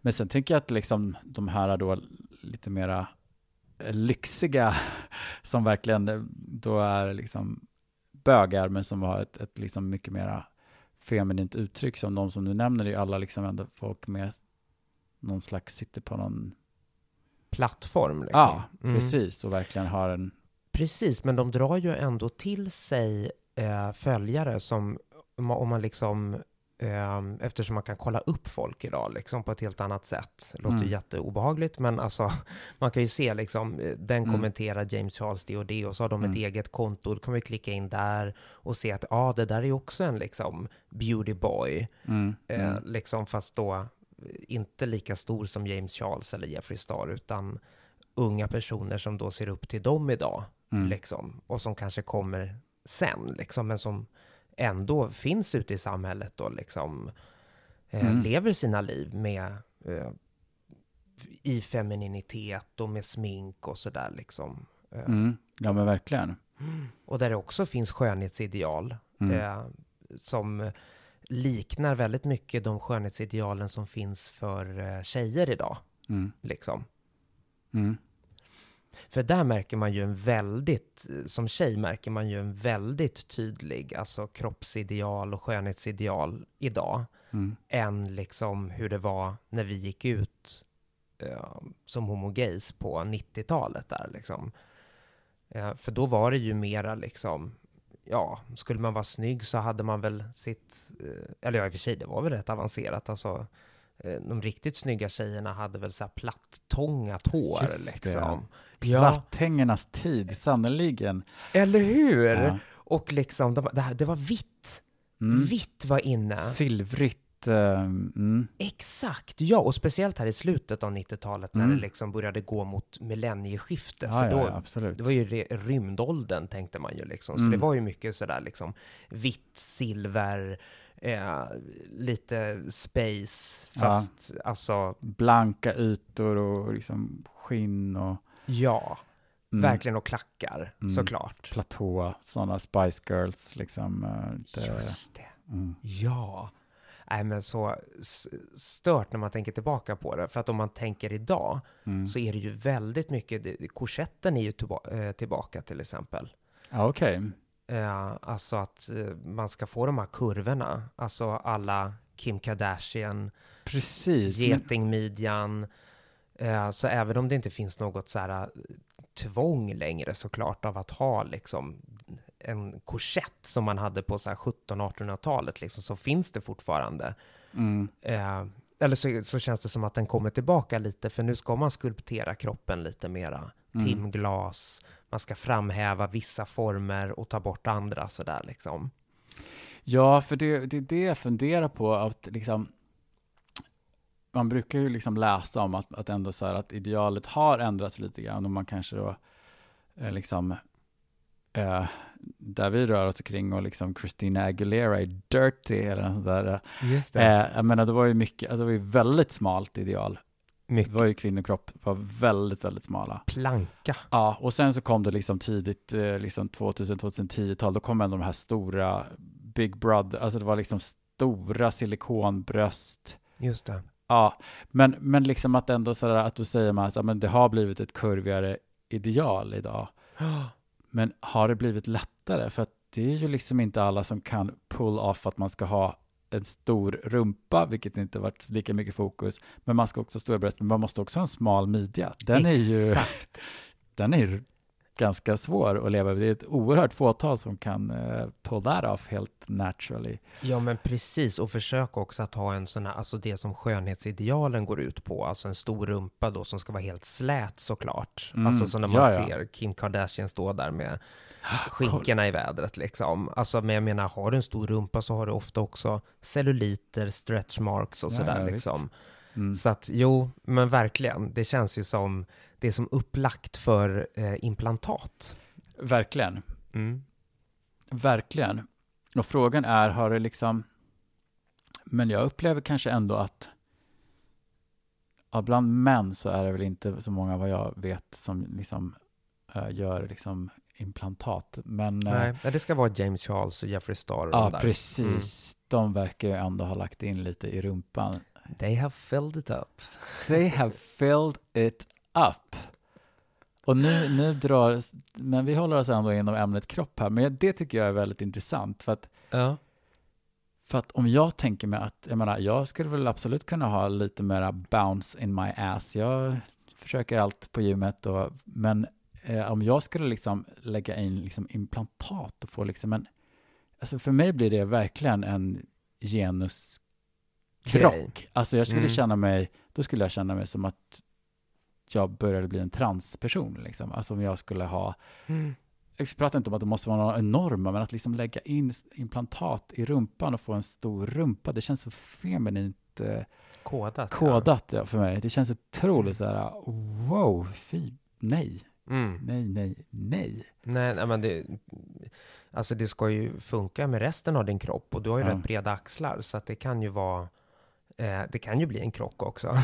Men sen tänker jag att liksom de här då lite mera eh, lyxiga som verkligen eh, då är liksom bögar men som har ett, ett liksom mycket mera feminint uttryck som de som du nämner är ju alla liksom ändå folk med någon slags sitter på någon,
Plattform liksom.
ja
Mm.
precis och verkligen har en,
Precis, men de drar ju ändå till sig eh, följare som, om man- om man liksom, eftersom man kan kolla upp folk idag liksom på ett helt annat sätt. Det låter
Mm.
ju jätteobehagligt, men alltså, man kan ju se liksom, eh, den
Mm.
kommenterar James Charles det och det, och så har de ett
Mm.
eget konto, då kan vi klicka in där och se att, ah, det där är ju också en liksom beauty boy,
mm,
eh,
mm,
liksom fast då eh, inte lika stor som James Charles eller Jeffrey Star, utan unga personer som då ser upp till dem idag
mm,
liksom, och som kanske kommer sen, liksom, men som ändå finns ute i samhället och liksom eh,
Mm.
lever sina liv med eh, i femininitet och med smink och sådär liksom. Eh,
mm, ja men verkligen.
Och där det också finns skönhetsideal
Mm,
eh, som liknar väldigt mycket de skönhetsidealen som finns för eh, tjejer idag,
mm,
liksom. För där märker man ju en väldigt, som tjej märker man ju en väldigt tydlig, alltså kroppsideal och skönhetsideal idag,
mm,
än liksom hur det var när vi gick ut eh, som homogays på 90-talet där liksom. Eh, för då var det ju mera liksom, ja, skulle man vara snygg så hade man väl sitt, eh, eller ja, i och för sig, det var väl rätt avancerat, alltså eh, de riktigt snygga tjejerna hade väl så här plattångat hår
Just det.
liksom.
Platthängernas tid, sannerligen.
Eller hur?
Ja.
Och liksom, det var, det, här- det var vitt.
Mm.
Vitt var inne.
Silvrigt. eh, mm.
Exakt, ja, och speciellt här i slutet av 90-talet när
Mm.
det liksom började gå mot millennieskiftet.
Ja,
för då,
ja,
det var ju rymdåldern tänkte man ju liksom. Så
Mm.
det var ju mycket sådär liksom vitt, silver, eh, lite space,
Ja.
fast alltså,
Blanka ytor och liksom skinn och
ja,
mm,
verkligen och klackar
Mm.
såklart.
platå, sådana Spice Girls liksom. eh, det,
Just det.
mm.
Ja. Nej, men så stört när man tänker tillbaka på det. För att om man tänker idag
Mm.
så är det ju väldigt mycket, korsetten är ju eh, tillbaka till exempel.
Ja, okej.
Eh, alltså att eh, man ska få de här kurvorna, alltså alla Kim Kardashian,
Precis.
getingmidjan. Eh, så även om det inte finns något så här eh, tvång längre såklart av att ha liksom en korsett som man hade på så här 1700-1800-talet liksom, så finns det fortfarande.
Mm.
Eh, eller så, så känns det som att den kommer tillbaka lite, för nu ska man skulptera kroppen lite mera.
Mm.
Timglas, man ska framhäva vissa former och ta bort andra sådär liksom.
Ja, för det, det är det jag funderar på. Att liksom, man brukar ju liksom läsa om att, att ändå så här att idealet har ändrats lite grann och man kanske då eh, liksom eh, där vi rör oss kring och liksom Christina Aguilera är dirty eller något där.
Just
Eh, jag menar, det var ju mycket, alltså det var ju väldigt smalt ideal. Det
Mycket
var ju kvinnokropp, var väldigt, väldigt smala.
planka.
Ja, och sen så kom det liksom tidigt, eh, liksom 2000-2010-tal, då kom ändå de här stora Big Brother, alltså det var liksom stora silikonbröst.
Just det.
Ja, men, men liksom att ändå sådär att du säger man att men det har blivit ett kurvigare ideal idag. Men har det blivit lättare? För att det är ju liksom inte alla som kan pull off att man ska ha en stor rumpa, vilket inte varit lika mycket fokus. Men man ska också ha stora bröst, men man måste också ha en smal midja. Den är ju
Exakt.
den är ju ganska svår att leva med. Det är ett oerhört fåtal som kan uh, pull that off helt naturally.
Ja, men precis. Och försök också att ha en sån här, alltså det som skönhetsidealen går ut på, alltså en stor rumpa då som ska vara helt slät såklart.
Mm,
Alltså som när man
ja, ja.
ser Kim Kardashian stå där med skinkorna i vädret liksom. Alltså, men jag menar, har du en stor rumpa så har du ofta också celluliter, stretch marks och
Ja,
sådär
ja, visst.
liksom.
Mm.
Så att jo, men verkligen, det känns ju som, det är som upplagt för eh, implantat.
Verkligen,
Mm.
verkligen. Och frågan är, har det liksom... Men jag upplever kanske ändå att ja, bland män så är det väl inte så många vad jag vet som liksom eh, gör liksom implantat. Men eh,
Nej, det ska vara James Charles och Jeffrey Star och
ja,
där.
precis. De verkar ju ändå ha lagt in lite i rumpan.
They have filled it up.
They have filled it up. Och nu, nu drar, men vi håller oss ändå inom ämnet kropp här, men det tycker jag är väldigt intressant, för att,
Ja.
för att om jag tänker mig att, jag menar, jag skulle väl absolut kunna ha lite mera bounce in my ass, jag försöker allt på gymmet, och, men eh, om jag skulle liksom lägga in liksom implantat och få liksom en, alltså för mig blir det verkligen en genuskrock. Alltså jag skulle
Mm.
känna mig, då skulle jag känna mig som att jag började bli en transperson. Liksom. Alltså om jag skulle ha, jag pratar inte om att det måste vara några enorma, men att liksom lägga in implantat i rumpan och få en stor rumpa, det känns så feminint eh,
Kodat.
kodat ja, för mig. Det känns otroligt så här, wow, fy, nej,
Ja. Mm.
nej, nej, nej.
Nej, nej, men det, alltså det ska ju funka med resten av din kropp och du har ju
Ja.
rätt breda axlar så att det kan ju vara eh, det kan ju bli en krock också.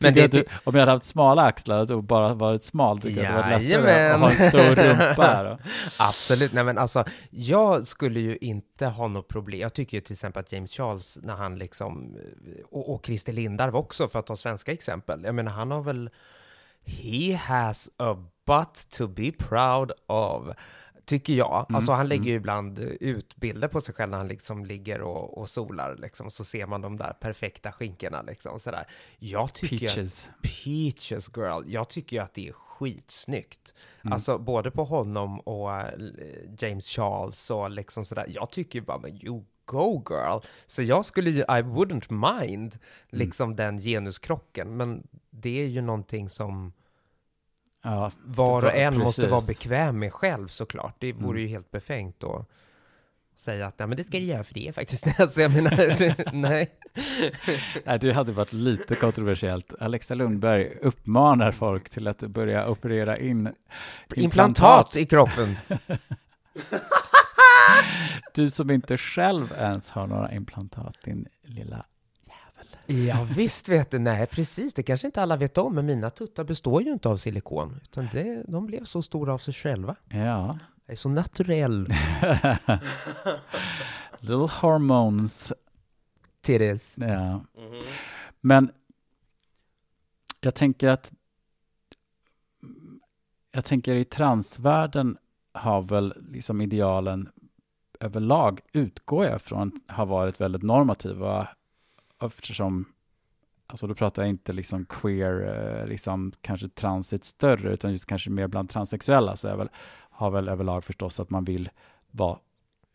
Men
det-
det, om jag hade haft smala axlar och bara varit smal, tycker jag att det var lättare att ha en stor rumpa här.
Absolut, nej men alltså jag skulle ju inte ha något problem. Jag tycker ju till exempel att James Charles när han liksom och, och Christer Lindarw också för att ta svenska exempel. Jag menar han har väl He has a butt to be proud of. Tycker jag.
Mm,
Alltså han lägger
mm.
ju ibland ut bilder på sig själv när han liksom ligger och, och solar liksom. Så ser man de där perfekta skinkorna liksom sådär. Jag tycker
Peaches.
Att, peaches girl. Jag tycker ju att det är skitsnyggt.
Mm.
Alltså både på honom och eh, James Charles och liksom sådär. Jag tycker bara, men you go girl. Så jag skulle ju, I wouldn't mind liksom den genuskrocken. Men det är ju någonting som
Ja,
var och en måste vara
precis.
bekväm med själv såklart. Det vore
Mm.
ju helt befängt att säga att nej, men det ska du göra för det är faktiskt alltså, jag menar, det, nej.
Nej, det hade varit lite kontroversiellt. Alexa Lundberg uppmanar folk till att börja operera in
Implantat i kroppen.
Du som inte själv ens har några implantat, din lilla jävel.
Ja, visst vet du. Nej, precis. Det kanske inte alla vet om, men mina tuttar består ju inte av silikon, utan det, de blev så stora av sig själva.
Ja.
Jag är så naturell.
Little hormones.
Titties.
Ja. Men jag tänker att jag tänker i transvärlden har väl liksom idealen överlag, utgår jag från, har varit väldigt normativa eftersom, alltså då pratar jag inte liksom queer, eh, liksom kanske transit större, utan just kanske mer bland transsexuella, så är väl, har väl överlag förstås att man vill vara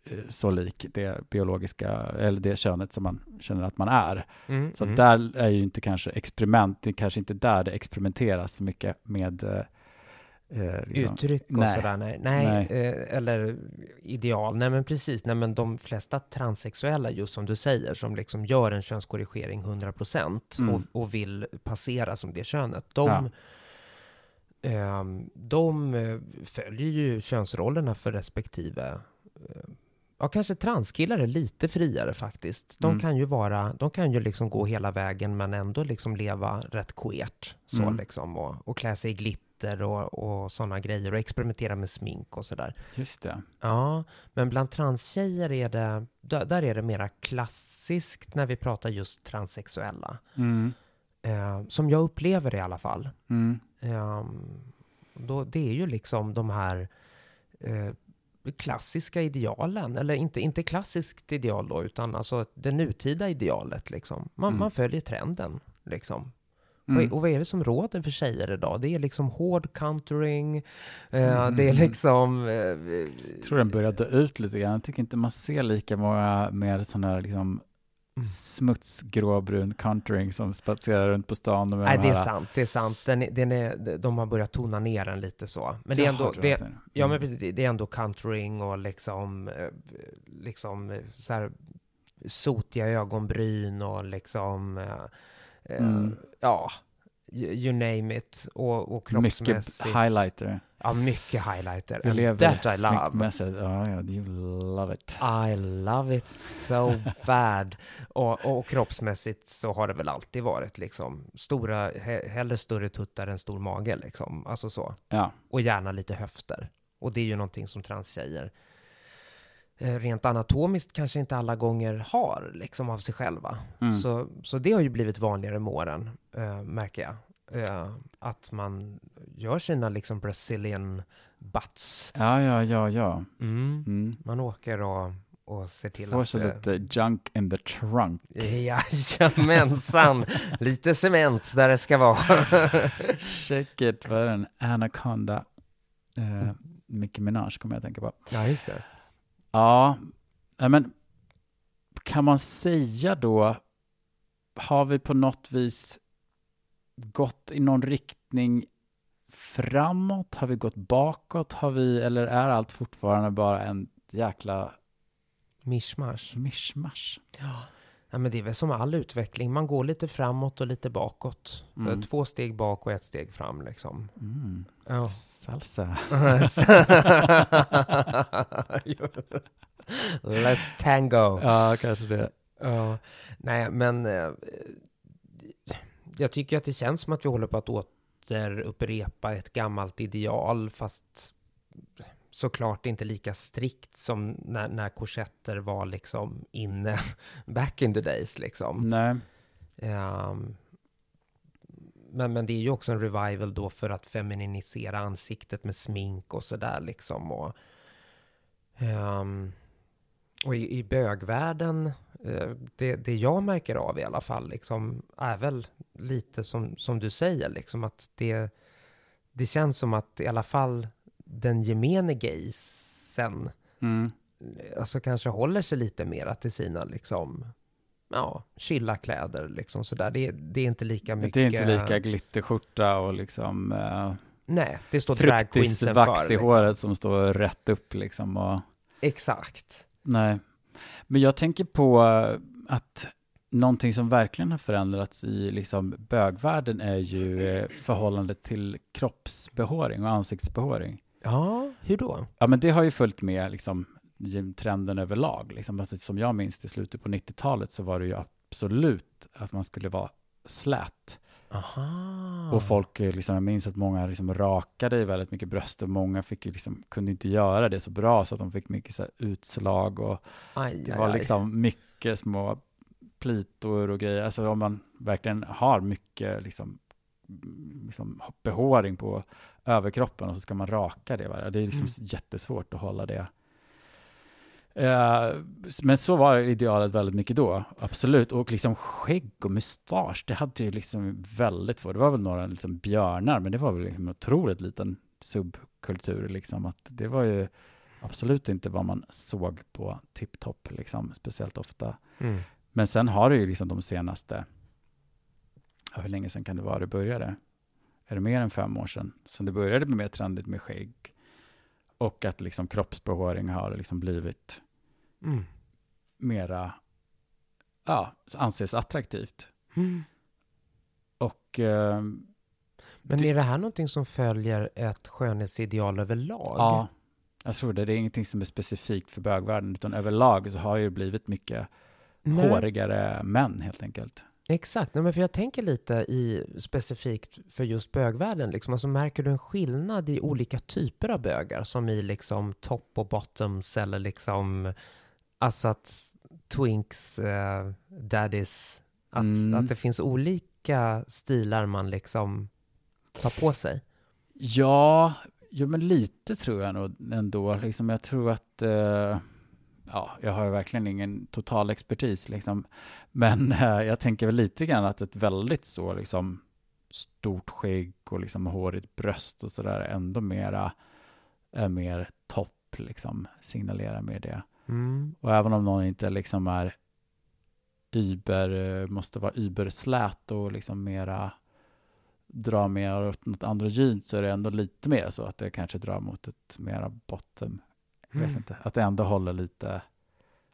eh, så lik det biologiska, eller det könet som man känner att man är.
Mm,
Så
mm.
där är ju inte kanske experiment, det är kanske inte där det experimenteras så mycket med eh, liksom.
Uttryck och
Nej.
sådär, nej. nej,
Nej.
Eh, eller ideal, nej men precis, nej men de flesta transsexuella, just som du säger, som liksom gör en könskorrigering 100%
Mm.
och, och vill passera som det könet, de, ehm, de eh, följer ju könsrollerna för respektive eh, Ja, kanske transkillar är lite friare faktiskt. De
Mm.
kan ju vara, de kan ju liksom gå hela vägen men ändå liksom leva rätt queert. Så
Mm.
liksom, och, och klä sig i glitter och, och sådana grejer och experimentera med smink och sådär.
Just det.
Ja, men bland transtjejer är det, där, är det mera klassiskt när vi pratar just transsexuella.
Mm.
Eh, som jag upplever det i alla fall.
Mm.
Ehm, då, det är ju liksom de här eh, klassiska idealen, eller inte, inte klassiskt ideal då, utan alltså det nutida idealet liksom. Man,
Mm.
man följer trenden liksom.
Mm.
Och, vad är det som råder för tjejer idag? Det är liksom hård countering, eh,
Mm.
det är liksom... Eh,
Jag tror den börjar dö ut lite grann. Jag tycker inte man ser lika många med sån här liksom
Mm.
smutsgråbrun countering som spatserar runt på stan. och Med
nej,
de
det är
här-
sant, det är sant. Den, den är, de har börjat tona ner den lite så. Men det är ändå... Det,
är.
Ja, men
Mm.
precis. Det- är ändå countering och liksom, eh, liksom så här sotiga ögonbryn och liksom,
Mm.
ja, you you name it. Och, och
Mycket
kroppsmässigt.
highlighter.
Ja, mycket highlighter. And
lever
that I love.
Ja, ja, you love it.
I love it so bad. Och, och kroppsmässigt så har det väl alltid varit liksom stora, he, hellre större tuttar än stor mage liksom. Alltså så.
Ja.
och gärna lite höfter. Och det är ju någonting som transtjejer eh, rent anatomiskt kanske inte alla gånger har liksom av sig själva.
Mm.
Så, så det har ju blivit vanligare med åren, eh, märker jag. Eh, att man gör sina liksom Brazilian butts.
ja, ja, ja, ja.
Mm.
Mm.
Man åker och, och ser till
Får
att...
så
eh,
lite junk in the trunk.
Jajamensan! lite cement där det ska vara.
Check it, vad är den? Anaconda. Uh, Nicki Minaj kommer jag att tänka på.
ja, just det.
Ja, men kan man säga då, har vi på något vis gått i någon riktning framåt? Har vi gått bakåt? Har vi, eller är allt fortfarande bara en jäkla
Mischmasch.
mischmasch?
Ja, men det är väl som all utveckling. Man går lite framåt och lite bakåt.
Mm.
Två steg bak och ett steg fram liksom.
Mm.
Ja.
Salsa.
Let's tango.
Ja, kanske det.
Ja. Nej, men eh, jag tycker att det känns som att vi håller på att återupprepa ett gammalt ideal, fast såklart inte lika strikt som när, när korsetter var liksom inne back in the days liksom.
Nej.
Ehm, men, men det är ju också en revival då för att femininisera ansiktet med smink och sådär liksom. Och, Um, och i, i bögvärlden, uh, det, det jag märker av i alla fall, liksom, är väl lite som, som du säger, liksom att det, det känns som att i alla fall den gemene gaysen, mm. alltså kanske håller sig lite mera till sina liksom ja, chilla kläder liksom sådär. Det, det är inte lika mycket.
Det är inte lika glitterskjorta och liksom uh,
Nej, det står dragqueensen
för. vax i liksom. håret som står rätt upp liksom och
Exakt.
Nej, men jag tänker på att någonting som verkligen har förändrats i liksom bögvärlden är ju eh, förhållandet till kroppsbehåring och ansiktsbehåring.
Ja, hur då?
Ja, men det har ju följt med liksom trenden överlag. Liksom, som jag minns i slutet på 90-talet så var det ju absolut att man skulle vara slät.
Aha.
Och folk, eh, liksom, jag minns att många liksom rakade väldigt mycket bröst och många fick liksom, kunde inte göra det så bra så att de fick mycket så här, utslag och
aj,
det var
aj,
liksom mycket små plitor och grejer. Alltså om man verkligen har mycket liksom, liksom behåring på överkroppen och så ska man raka det. Det är liksom mm. jättesvårt att hålla det Uh, men så var idealet väldigt mycket då, absolut. Och liksom skägg och mustasch, det hade ju liksom väldigt få. Det var väl några liksom björnar, men det var väl liksom en otroligt liten subkultur liksom. Att det var ju absolut inte vad man såg på tipptopp liksom, speciellt ofta.
Mm.
Men sen har det ju liksom de senaste, ja, hur länge sedan kan det vara det började? Är det mer än fem år sedan? Så det började bli mer trendigt med skägg. Och att liksom kroppsbehåring har liksom blivit
mm.
mera, ja, anses attraktivt.
Mm.
Och... Eh,
Men är det här någonting som följer ett skönhetsideal överlag?
Ja, jag tror det. Det är ingenting som är specifikt för bögvärlden, utan överlag så har det blivit mycket Nej. hårigare män helt enkelt.
Exakt, Nej, men för jag tänker lite i specifikt för just bögvärlden, liksom. alltså, märker du en skillnad i olika typer av bögar, som i liksom top och bottoms eller liksom Alltså att twinks, uh, daddies, att, mm. att det finns olika stilar man liksom tar på sig.
Ja, jo men lite tror jag nog ändå. Liksom, jag tror att, uh, ja, jag har verkligen ingen total expertis liksom. Men uh, jag tänker väl lite grann att ett väldigt så liksom stort skägg och liksom hårigt bröst och sådär ändå mera, är mer topp liksom, signalerar med det.
Mm.
Och även om någon inte liksom är Uber, eh, måste vara Uber-slät och liksom mera dra mer åt något androgynt så är det ändå lite mer så att det kanske drar mot ett mera bottom. Jag vet mm. inte, att det ändå håller lite.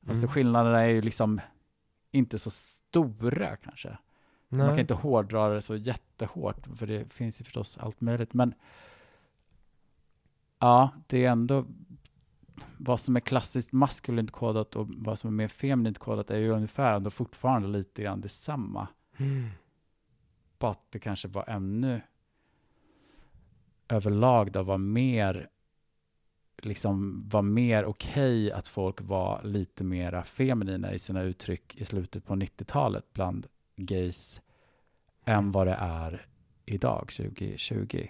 Alltså mm. skillnaderna är ju liksom inte så stora kanske. Nej. Man kan inte hårdra det så jättehårt, för det finns ju förstås allt möjligt. Men ja, det är ändå vad som är klassiskt maskulint kodat och vad som är mer feminint kodat är ju ungefär ändå fortfarande lite grann detsamma.
Mm.
Bara att det kanske var ännu överlag då var mer liksom var mer okej okay att folk var lite mera feminina i sina uttryck i slutet på 90-talet bland gays än vad det är idag, 2020.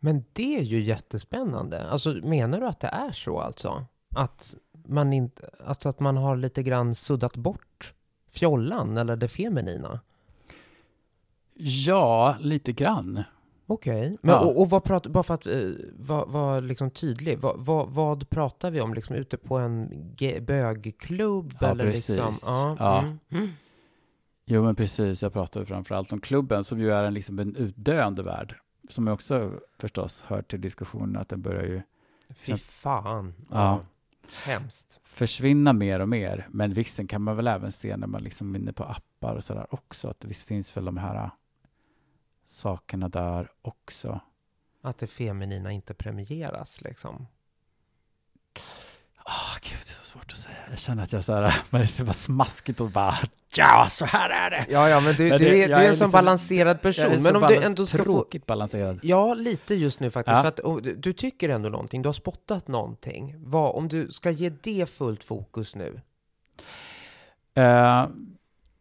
Men det är ju jättespännande. Alltså, menar du att det är så alltså? Att man, inte, alltså att man har lite grann suddat bort fjollan eller det feminina?
Ja, lite grann.
Okej, okay. ja. och, och, vad pratar, bara för att uh, vara var liksom tydlig, vad, vad, vad, pratar vi om liksom ute på en bögklubb?
Ja,
eller
precis.
Liksom?
Ja. ja. Mm. Mm. Jo, men precis. Jag pratar framförallt om klubben som ju är en, liksom en utdöende värld som jag också förstås hör till diskussionen, att den börjar ju...
Fy fan.
Ja. ja.
Hemskt.
Försvinna mer och mer. Men visst, den kan man väl även se när man liksom är inne på appar och sådär också. Att visst finns väl de här sakerna där också.
Att det feminina inte premieras liksom.
Oh, gud, det är så svårt att säga. Jag känner att jag så här, men det är bara smaskigt och bara ja, så här är det.
Ja, ja, men du, men det, du är, du är en sån liksom, balanserad person. men om du ändå ska
tråkigt få... balanserad.
Ja, lite just nu faktiskt. Ja. För att och, du tycker ändå någonting, du har spottat någonting. Vad, om du ska ge det fullt fokus nu?
Uh,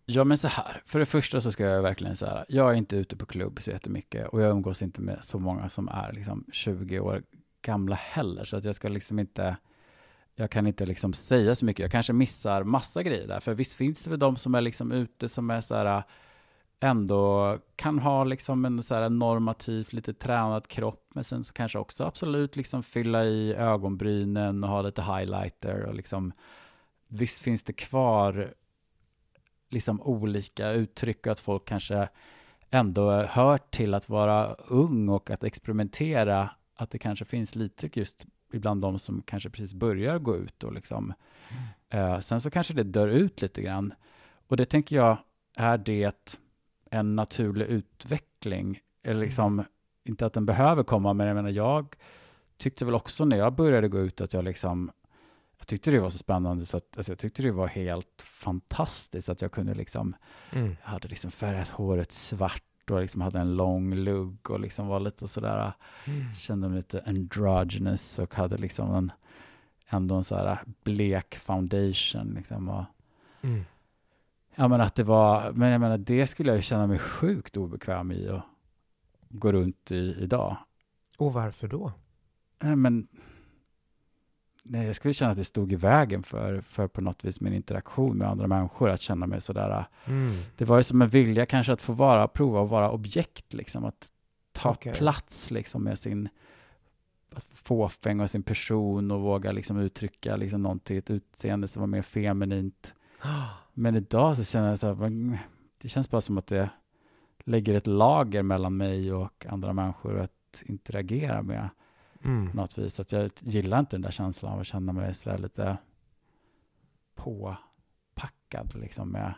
ja, men så här. För det första så ska jag verkligen säga, jag är inte ute på klubb så jättemycket och jag umgås inte med så många som är liksom 20 år gamla heller, så att jag ska liksom inte jag kan inte liksom säga så mycket. Jag kanske missar massa grejer där. För visst finns det väl de som är liksom ute som är så här ändå kan ha liksom en så här normativt lite tränad kropp, men sen så kanske också absolut liksom fylla i ögonbrynen och ha lite highlighter och liksom visst finns det kvar liksom olika uttryck och att folk kanske ändå hör till att vara ung och att experimentera, att det kanske finns lite just ibland de som kanske precis börjar gå ut och liksom mm. uh, sen så kanske det dör ut lite grann och det tänker jag är det en naturlig utveckling. Eller mm. liksom, mm. inte att den behöver komma, men jag menar, jag tyckte väl också när jag började gå ut att jag liksom, jag tyckte det var så spännande så att alltså jag tyckte det var helt fantastiskt att jag kunde liksom, mm. jag hade liksom färgat håret svart och liksom hade en lång lugg och liksom var lite sådär, mm. kände mig lite androgynous och hade liksom en, ändå en sådär blek foundation liksom. Och, mm. Ja, men att det var, men jag menar, det skulle jag ju känna mig sjukt obekväm i att gå runt i idag.
Och varför då?
Nej, men nej, jag skulle känna att det stod i vägen för, för på något vis min interaktion med andra människor, att känna mig sådär. Mm. Det var ju som en vilja kanske att få vara, prova att vara objekt, liksom, att ta okay. plats liksom med sin fåfäng och sin person och våga liksom uttrycka liksom någonting, ett utseende som var mer feminint. Men idag så känner jag så här, det känns bara som att det lägger ett lager mellan mig och andra människor att interagera med mm. på något vis. Att jag gillar inte den där känslan av att känna mig så lite påpackad liksom med...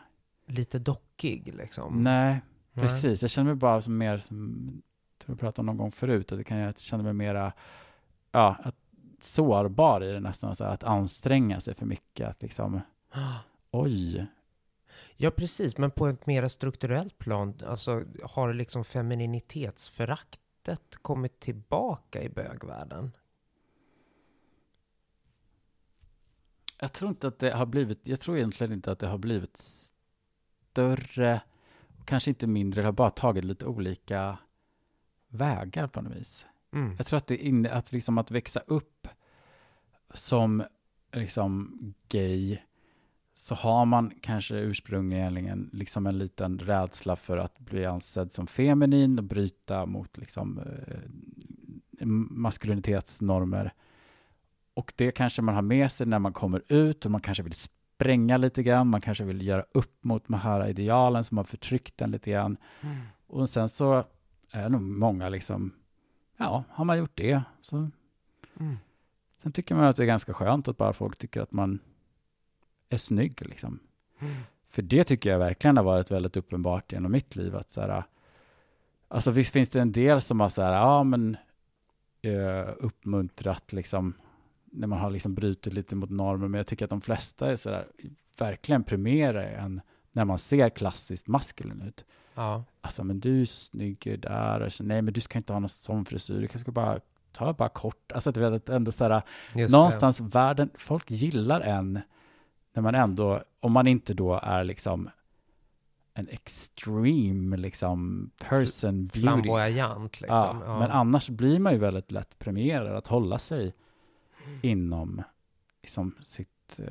Lite dockig liksom?
Nej, precis. Jag känner mig bara som mer som, jag tror vi pratade om någon gång förut, att det kan jag känna mig mera, ja, att, sårbar i det nästan, så att anstränga sig för mycket, att liksom Oj.
Ja, precis, men på ett mer strukturellt plan, alltså har liksom femininitetsföraktet kommit tillbaka i bögvärlden?
Jag tror inte att det har blivit, jag tror egentligen inte att det har blivit större, kanske inte mindre, det har bara tagit lite olika vägar på något vis. Mm. Jag tror att det är att liksom att växa upp som liksom gay så har man kanske ursprungligen liksom en liten rädsla för att bli ansedd som feminin och bryta mot liksom, eh, maskulinitetsnormer. Och det kanske man har med sig när man kommer ut och man kanske vill spränga lite grann, man kanske vill göra upp mot de här idealen som har förtryckt en lite grann. Mm. Och sen så är nog många liksom, ja, har man gjort det så mm. Sen tycker man att det är ganska skönt att bara folk tycker att man är snygg liksom. Mm. För det tycker jag verkligen har varit väldigt uppenbart genom mitt liv att så här, alltså visst finns det en del som har så här, ja men uh, uppmuntrat liksom, när man har liksom brutit lite mot normer, men jag tycker att de flesta är så där, verkligen premierar än när man ser klassiskt maskulin ut. Ja. Alltså, men du är så snygg där, och så, nej men du ska inte ha någon sån frisyr, du kanske ska bara ta bara kort, alltså du vet, ändå så här, någonstans det. världen, folk gillar en när man ändå, om man inte då är liksom en extreme liksom person
beauty. Flamboyant liksom. Ja,
ja. Men annars blir man ju väldigt lätt premierad att hålla sig inom liksom, sitt, uh,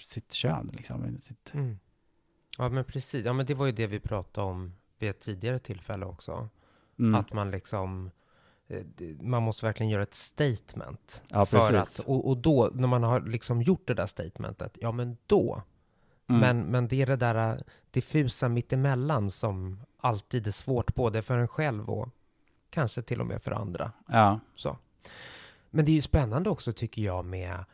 sitt kön. Liksom, sitt... Mm.
Ja, men precis. Ja, men det var ju det vi pratade om vid ett tidigare tillfälle också. Mm. Att man liksom man måste verkligen göra ett statement.
Ja, för att,
och, och, då, när man har liksom gjort det där statementet, ja men då. Mm. Men, men det är det där äh, diffusa mittemellan som alltid är svårt, både för en själv och kanske till och med för andra.
Ja.
Så. Men det är ju spännande också, tycker jag, med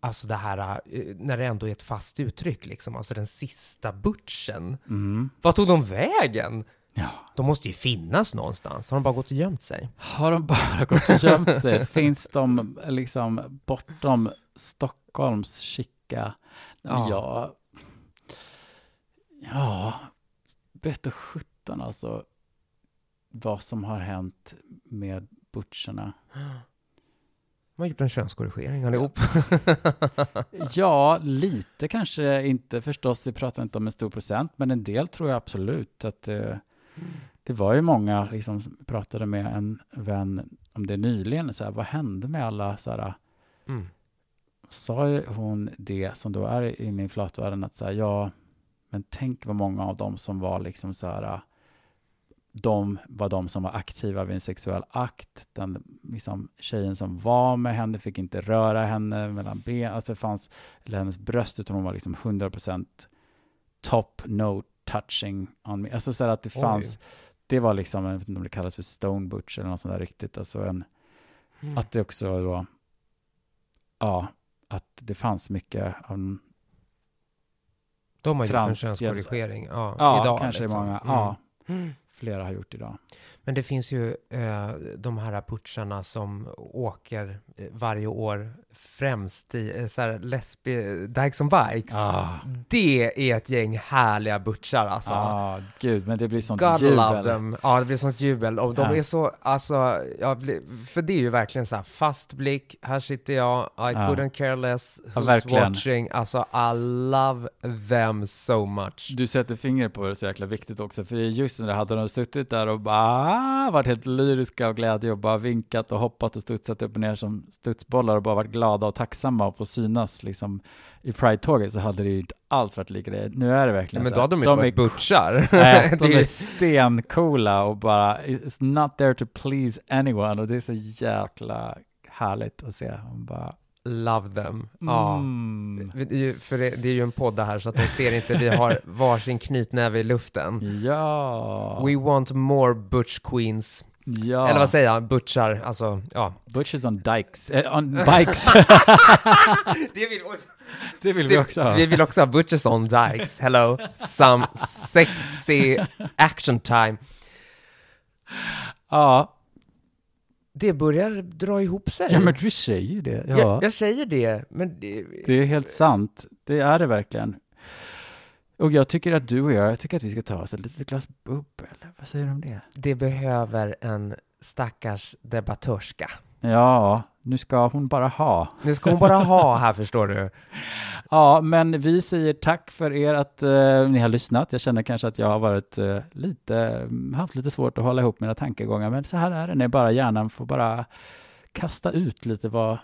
alltså det här, äh, när det ändå är ett fast uttryck, liksom, alltså den sista butchen. Mm. Vad tog de vägen?
Ja.
De måste ju finnas någonstans. Har de bara gått och gömt sig?
Har de bara gått och gömt sig? Finns de liksom bortom Stockholms chicka? Ja. ja. Ja, vet du sjutton alltså vad som har hänt med butcherna.
De har gjort en könskorrigering allihop.
ja, lite kanske inte förstås. Vi pratar inte om en stor procent, men en del tror jag absolut att eh, det var ju många liksom, som pratade med en vän om det nyligen. Så här, vad hände med alla så här, mm. sa ju hon det som då är inne i flatvärlden att så här, ja, men tänk vad många av dem som var liksom så här, de var de som var aktiva vid en sexuell akt. Den liksom, tjejen som var med henne fick inte röra henne mellan ben, alltså fanns, eller hennes bröst, utan hon var liksom 100% top, no touching on me. Alltså så att det fanns, Oj. det var liksom, jag vet inte om det kallas för stone butch eller något sånt där riktigt, alltså en, mm. att det också då, ja, att det fanns mycket av
de har gjort en könskorrigering. Ja,
ja idag, kanske liksom. många. Mm. Ja. Flera har gjort idag.
Men det finns ju eh, de här putcharna som åker eh, varje år främst i eh, så här lesbi Dykes on Bikes. Ah. Det är ett gäng härliga butchar alltså.
Ja, ah, gud, men det blir sånt God jubel. Love them.
Ja, det blir sånt jubel. Och de ja. är så, alltså, ja, för det är ju verkligen så här fast blick, här sitter jag, I ja. couldn't care less, who's ja, watching. Alltså, I love them so much.
Du sätter fingret på det så jäkla viktigt också, för just när det hade de suttit där och bara varit helt lyriska av glädje och bara vinkat och hoppat och studsat upp och ner som studsbollar och bara varit glada och tacksamma att få synas liksom i Pride-tåget så hade det ju inte alls varit lika det. Nu är det verkligen
Nej, men då hade de inte varit butchar.
Nej, de är stencoola och bara it's not there to please anyone och det är så jäkla härligt att se. Hon bara
Love them. Ja. Mm. För det, det, är ju en podd här så att de ser inte, vi har varsin knytnäve i luften.
Ja.
We want more butch queens.
Ja.
Eller vad säger jag? Butchar, alltså, ja.
Butchers on dikes, äh, on bikes.
det vill,
det vill det, vi också ha.
Vi vill också ha butchers on dikes. Hello, some sexy action time.
Ja,
det börjar dra ihop sig.
Ja, men du säger det. Ja.
Jag, jag säger det, men det...
Det är helt sant. Det är det verkligen. Och jag tycker att du och jag, jag tycker att vi ska ta oss ett litet glas bubbel. Vad säger du om det?
Det behöver en stackars debattörska.
Ja, nu ska hon bara ha.
Nu ska hon bara ha här, förstår du.
Ja, men vi säger tack för er att uh, ni har lyssnat. Jag känner kanske att jag har varit uh, lite, haft lite svårt att hålla ihop mina tankegångar, men så här är det när bara hjärnan får bara kasta ut lite vad,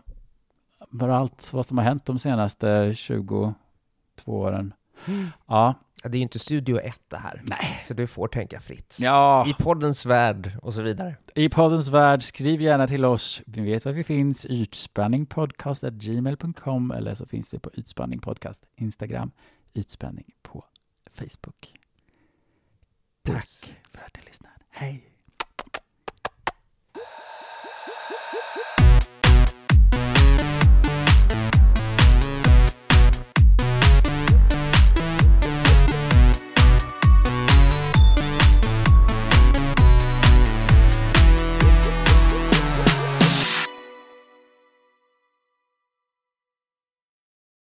bara allt vad som har hänt de senaste 22 åren. Mm. Ja,
det är ju inte Studio 1 det här.
Nej.
Så du får tänka fritt.
Ja.
I poddens värld och så vidare.
I poddens värld, skriv gärna till oss. Vi vet var vi finns. Ytspanningpodcast.gmail.com eller så finns det på Ytspanningpodcast Instagram. Ytspänning på Facebook. Tack för att ni lyssnade. Hej!